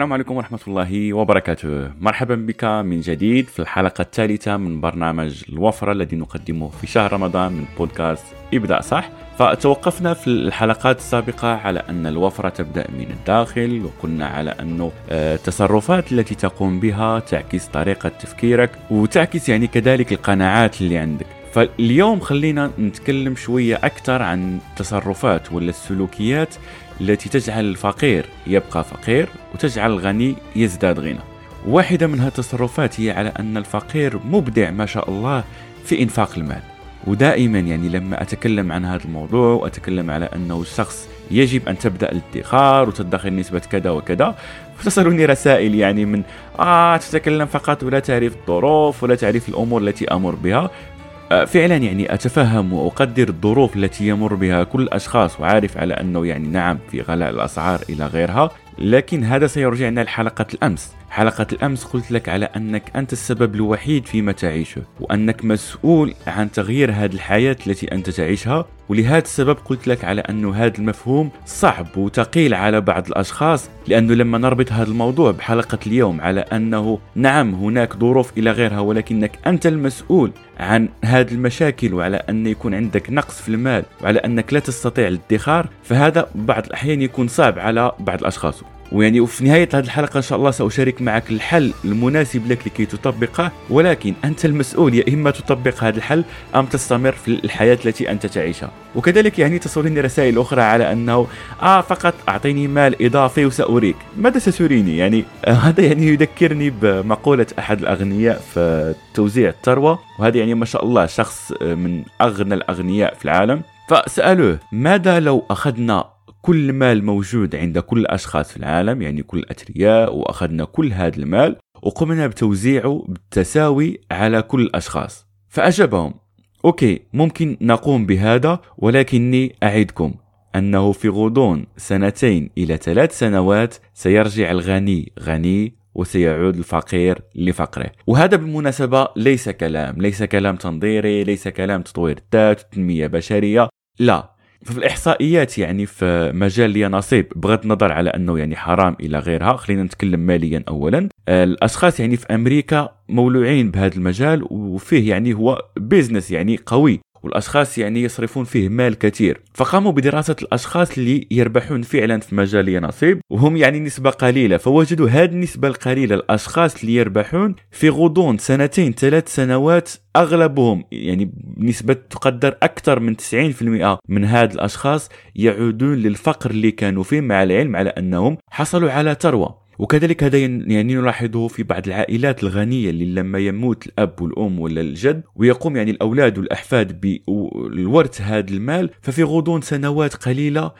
السلام عليكم ورحمة الله وبركاته. مرحبا بك من جديد في الحلقة الثالثة من برنامج الوفرة الذي نقدمه في شهر رمضان من بودكاست ابدأ صح. فتوقفنا في الحلقات السابقة على أن الوفرة تبدأ من الداخل وقلنا على أنه آه، التصرفات التي تقوم بها تعكس طريقة تفكيرك وتعكس يعني كذلك القناعات اللي عندك. فاليوم خلينا نتكلم شوية أكثر عن التصرفات ولا السلوكيات التي تجعل الفقير يبقى فقير وتجعل الغني يزداد غنى. واحدة من هذه التصرفات هي على أن الفقير مبدع ما شاء الله في إنفاق المال. ودائما يعني لما أتكلم عن هذا الموضوع وأتكلم على أنه الشخص يجب أن تبدأ الادخار وتدخر نسبة كذا وكذا تصلني رسائل يعني من آه تتكلم فقط ولا تعرف الظروف ولا تعرف الأمور التي أمر بها. فعلا يعني أتفهم وأقدر الظروف التي يمر بها كل الأشخاص وعارف على أنه يعني نعم في غلاء الأسعار إلى غيرها لكن هذا سيرجعنا لحلقة الأمس. حلقة الأمس قلت لك على أنك أنت السبب الوحيد فيما تعيشه وأنك مسؤول عن تغيير هذه الحياة التي أنت تعيشها ولهذا السبب قلت لك على أنه هذا المفهوم صعب وثقيل على بعض الأشخاص لأنه لما نربط هذا الموضوع بحلقة اليوم على أنه نعم هناك ظروف إلى غيرها ولكنك أنت المسؤول عن هذه المشاكل وعلى أن يكون عندك نقص في المال وعلى أنك لا تستطيع الادخار فهذا بعض الأحيان يكون صعب على بعض الأشخاص. ويعني وفي نهاية هذه الحلقة إن شاء الله سأشارك معك الحل المناسب لك لكي تطبقه ولكن أنت المسؤول يا إما تطبق هذا الحل أم تستمر في الحياة التي أنت تعيشها. وكذلك يعني تصلني رسائل أخرى على أنه آه فقط أعطيني مال إضافي وسأريك. ماذا ستريني؟ يعني آه هذا يعني يذكرني بمقولة أحد الأغنياء في توزيع الثروة وهذا يعني ما شاء الله شخص من أغنى الأغنياء في العالم. فسألوه ماذا لو أخذنا كل مال موجود عند كل الأشخاص في العالم يعني كل الأثرياء وأخذنا كل هذا المال وقمنا بتوزيعه بالتساوي على كل الأشخاص فأجابهم أوكي ممكن نقوم بهذا ولكني أعدكم أنه في غضون سنتين إلى ثلاث سنوات سيرجع الغني غني وسيعود الفقير لفقره. وهذا بالمناسبة ليس كلام ليس كلام تنظيري ليس كلام تطوير الذات تنمية بشرية لا. ففي الإحصائيات يعني في مجال لي نصيب. بغض النظر على أنه يعني حرام إلى غيرها خلينا نتكلم ماليا اولا. الأشخاص يعني في أمريكا مولوعين بهذا المجال وفيه يعني هو بيزنس يعني قوي. والأشخاص يعني يصرفون فيه مال كثير. فقاموا بدراسة الأشخاص اللي يربحون فعلا في مجال نصيب وهم يعني نسبة قليلة. فوجدوا هذه النسبة القليلة الأشخاص اللي يربحون في غضون سنتين ثلاث سنوات أغلبهم يعني نسبة تقدر أكثر من 90% من هاد الأشخاص يعودون للفقر اللي كانوا فيه مع العلم على أنهم حصلوا على ثروة. وكذلك هذا يعني نلاحظه في بعض العائلات الغنية اللي لما يموت الأب والأم ولا الجد ويقوم يعني الأولاد والأحفاد بالورث هذا المال ففي غضون سنوات قليلة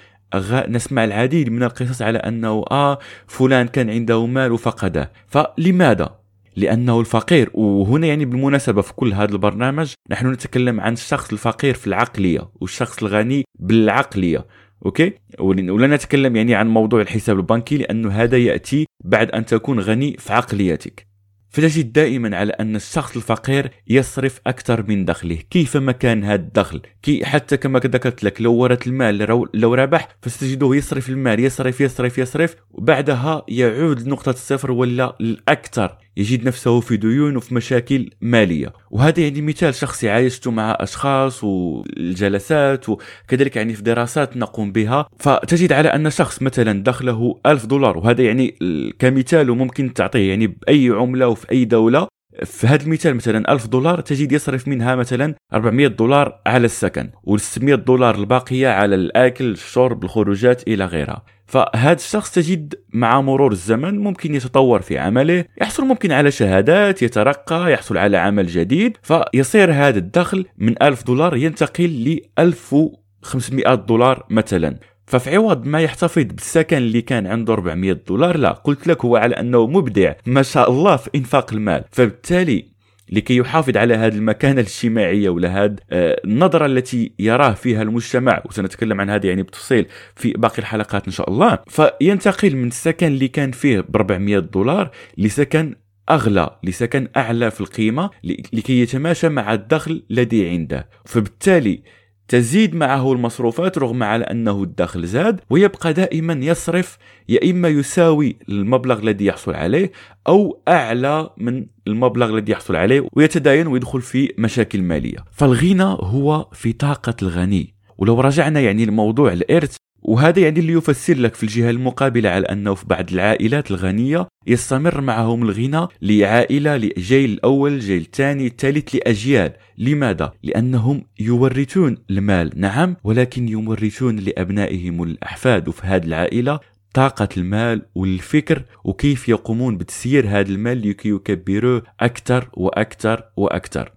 نسمع العديد من القصص على أنه آه فلان كان عنده مال وفقده. فلماذا؟ لأنه الفقير. وهنا يعني بالمناسبة في كل هذا البرنامج نحن نتكلم عن الشخص الفقير في العقلية والشخص الغني بالعقلية. okay؟ ولا نتكلم يعني عن موضوع الحساب البنكي لأنه هذا يأتي بعد أن تكون غني في عقليتك. فتجد دائما على أن الشخص الفقير يصرف أكثر من دخله. كيفما كان هذا الدخل؟ كي حتى كما ذكرت لك لو ورث المال لو ربح فستجده يصرف المال. يصرف يصرف يصرف وبعدها يعود لنقطة الصفر ولا الأكثر. يجد نفسه في ديون وفي مشاكل مالية. وهذا يعني مثال شخصي عايشته مع أشخاص والجلسات وكذلك يعني في دراسات نقوم بها. فتجد على أن شخص مثلا دخله ألف دولار وهذا يعني كمثال وممكن تعطيه يعني بأي عملة وفي أي دولة. في هذا المثال مثلا 1000 دولار تجد يصرف منها مثلا 400 دولار على السكن و 600 دولار الباقية على الأكل الشرب الخروجات إلى غيرها. فهذا الشخص تجد مع مرور الزمن ممكن يتطور في عمله يحصل ممكن على شهادات يترقى يحصل على عمل جديد. فيصير هذا الدخل من 1000 دولار ينتقل ل 1500 دولار مثلا. ففي عوض ما يحتفظ بالسكن اللي كان عنده 400 دولار لا قلت لك هو على أنه مبدع ما شاء الله في إنفاق المال. فبالتالي لكي يحافظ على هذه المكانة الاجتماعية ولا هذه آه، النظرة التي يراه فيها المجتمع وسنتكلم عن هذا يعني بتفصيل في باقي الحلقات إن شاء الله فينتقل من السكن اللي كان فيه ب 400 دولار لسكن أغلى لسكن أعلى في القيمة لكي يتماشى مع الدخل الذي عنده. فبالتالي تزيد معه المصروفات رغم على أنه الدخل زاد ويبقى دائما يصرف يا إما يساوي المبلغ الذي يحصل عليه أو أعلى من المبلغ الذي يحصل عليه ويتداين ويدخل في مشاكل مالية. فالغنى هو في طاقة الغني. ولو رجعنا يعني لموضوع الإرث وهذا يعني اللي يفسر لك في الجهة المقابلة على أنه في بعض العائلات الغنية يستمر معهم الغنى لعائلة لجيل الأول جيل الثاني الثالث لأجيال. لماذا؟ لأنهم يورثون المال نعم ولكن يورثون لأبنائهم الأحفاد. وفي هذه العائلة طاقة المال والفكر وكيف يقومون بتسيير هذا المال لكي يكبروه أكثر وأكثر وأكثر.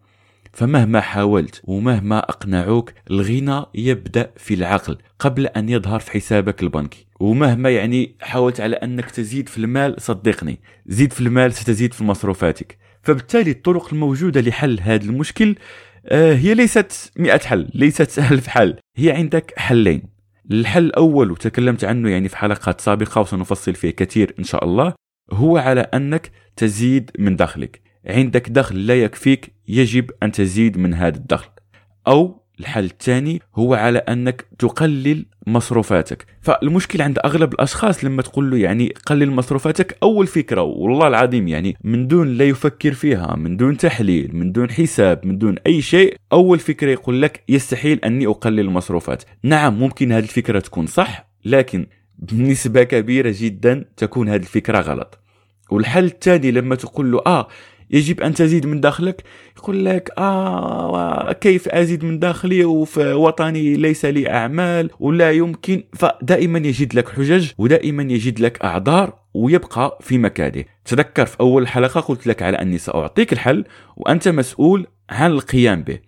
فمهما حاولت ومهما أقنعوك الغنى يبدأ في العقل قبل أن يظهر في حسابك البنكي. ومهما يعني حاولت على أنك تزيد في المال صدقني زيد في المال ستزيد في مصروفاتك. فبالتالي الطرق الموجودة لحل هذا المشكل آه، هي ليست مئة حل ليست ألف حل هي عندك حلين. الحل الأول وتكلمت عنه يعني في حلقات سابقة وسنفصل فيه كثير إن شاء الله هو على أنك تزيد من دخلك. عندك دخل لا يكفيك يجب أن تزيد من هذا الدخل. أو الحل الثاني هو على أنك تقلل مصروفاتك. فالمشكل عند أغلب الأشخاص لما تقول له يعني قلل مصروفاتك أول فكرة والله العظيم يعني من دون لا يفكر فيها من دون تحليل من دون حساب من دون أي شيء أول فكرة يقول لك يستحيل أني أقلل المصروفات نعم ممكن هذه الفكرة تكون صح لكن بنسبة كبيرة جدا تكون هذه الفكرة غلط. والحل الثاني لما تقول له آه يجب أن تزيد من دخلك يقول لك آه كيف أزيد من دخلي وفي وطني ليس لي أعمال ولا يمكن؟ فدائما يجد لك حجج ودائما يجد لك أعذار ويبقى في مكانه. تذكر في أول حلقة قلت لك على أني سأعطيك الحل وأنت مسؤول عن القيام به.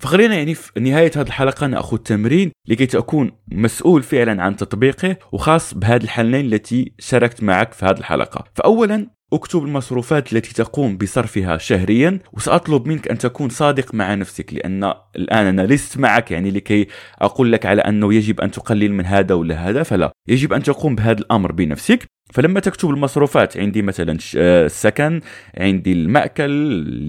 فخلينا يعني في نهاية هذه الحلقة نأخذ تمرين لكي تكون مسؤول فعلا عن تطبيقه وخاص بهذه الحلين التي شاركت معك في هذه الحلقة. فأولا اكتب المصروفات التي تقوم بصرفها شهريا وسأطلب منك أن تكون صادق مع نفسك لأن الآن أنا لست معك يعني لكي أقول لك على أنه يجب أن تقلل من هذا ولا هذا فلا. يجب أن تقوم بهذا الأمر بنفسك. فلما تكتب المصروفات عندي مثلا السكن عندي المأكل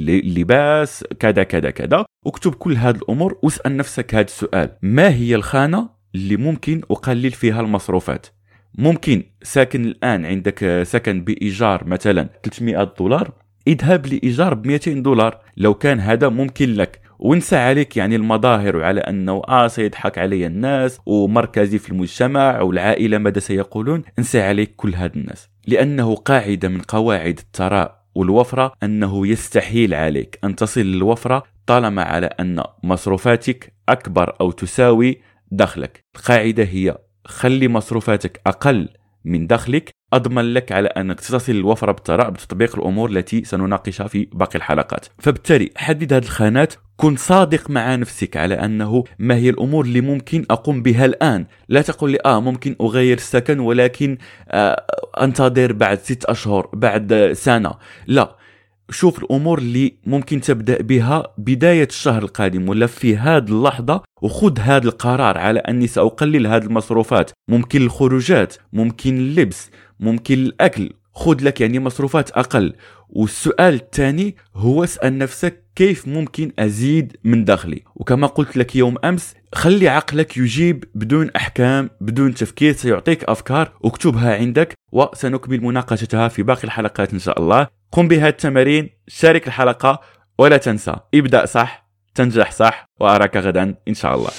اللباس كذا كذا كذا. اكتب كل هذه الأمور واسأل نفسك هذا السؤال. ما هي الخانة اللي ممكن أقلل فيها المصروفات؟ ممكن ساكن الآن عندك سكن بإيجار مثلا 300 دولار اذهب لإيجار ب 200 دولار. لو كان هذا ممكن لك. وانسى عليك يعني المظاهر وعلى أنه آه سيضحك علي الناس ومركزي في المجتمع والعائلة ماذا سيقولون؟ انسى عليك كل هذا الناس. لأنه قاعدة من قواعد الثراء والوفرة أنه يستحيل عليك أن تصل للوفرة طالما على أن مصروفاتك أكبر أو تساوي دخلك. القاعدة هي خلي مصروفاتك أقل من دخلك. أضمن لك على أنك تصل الوفرة بالثراء بتطبيق الأمور التي سنناقشها في باقي الحلقات. فبالتالي حدد هذه الخانات. كن صادق مع نفسك على أنه ما هي الأمور اللي ممكن أقوم بها الآن. لا تقول لي آه ممكن أغير السكن ولكن آه أنتظر بعد ست أشهر بعد سنة. لا. شوف الأمور اللي ممكن تبدأ بها بداية الشهر القادم ولا في هذه اللحظة وخذ هذا القرار على أني سأقلل هذه المصروفات. ممكن الخروجات ممكن اللبس ممكن الأكل. خذ لك يعني مصروفات أقل. والسؤال الثاني هو اسأل نفسك كيف ممكن أزيد من دخلي. وكما قلت لك يوم أمس خلي عقلك يجيب بدون أحكام بدون تفكير سيعطيك أفكار اكتبها عندك وسنكمل مناقشتها في باقي الحلقات إن شاء الله. قم بهذه التمارين شارك الحلقة ولا تنسى ابدأ صح تنجح صح وأراك غدا إن شاء الله.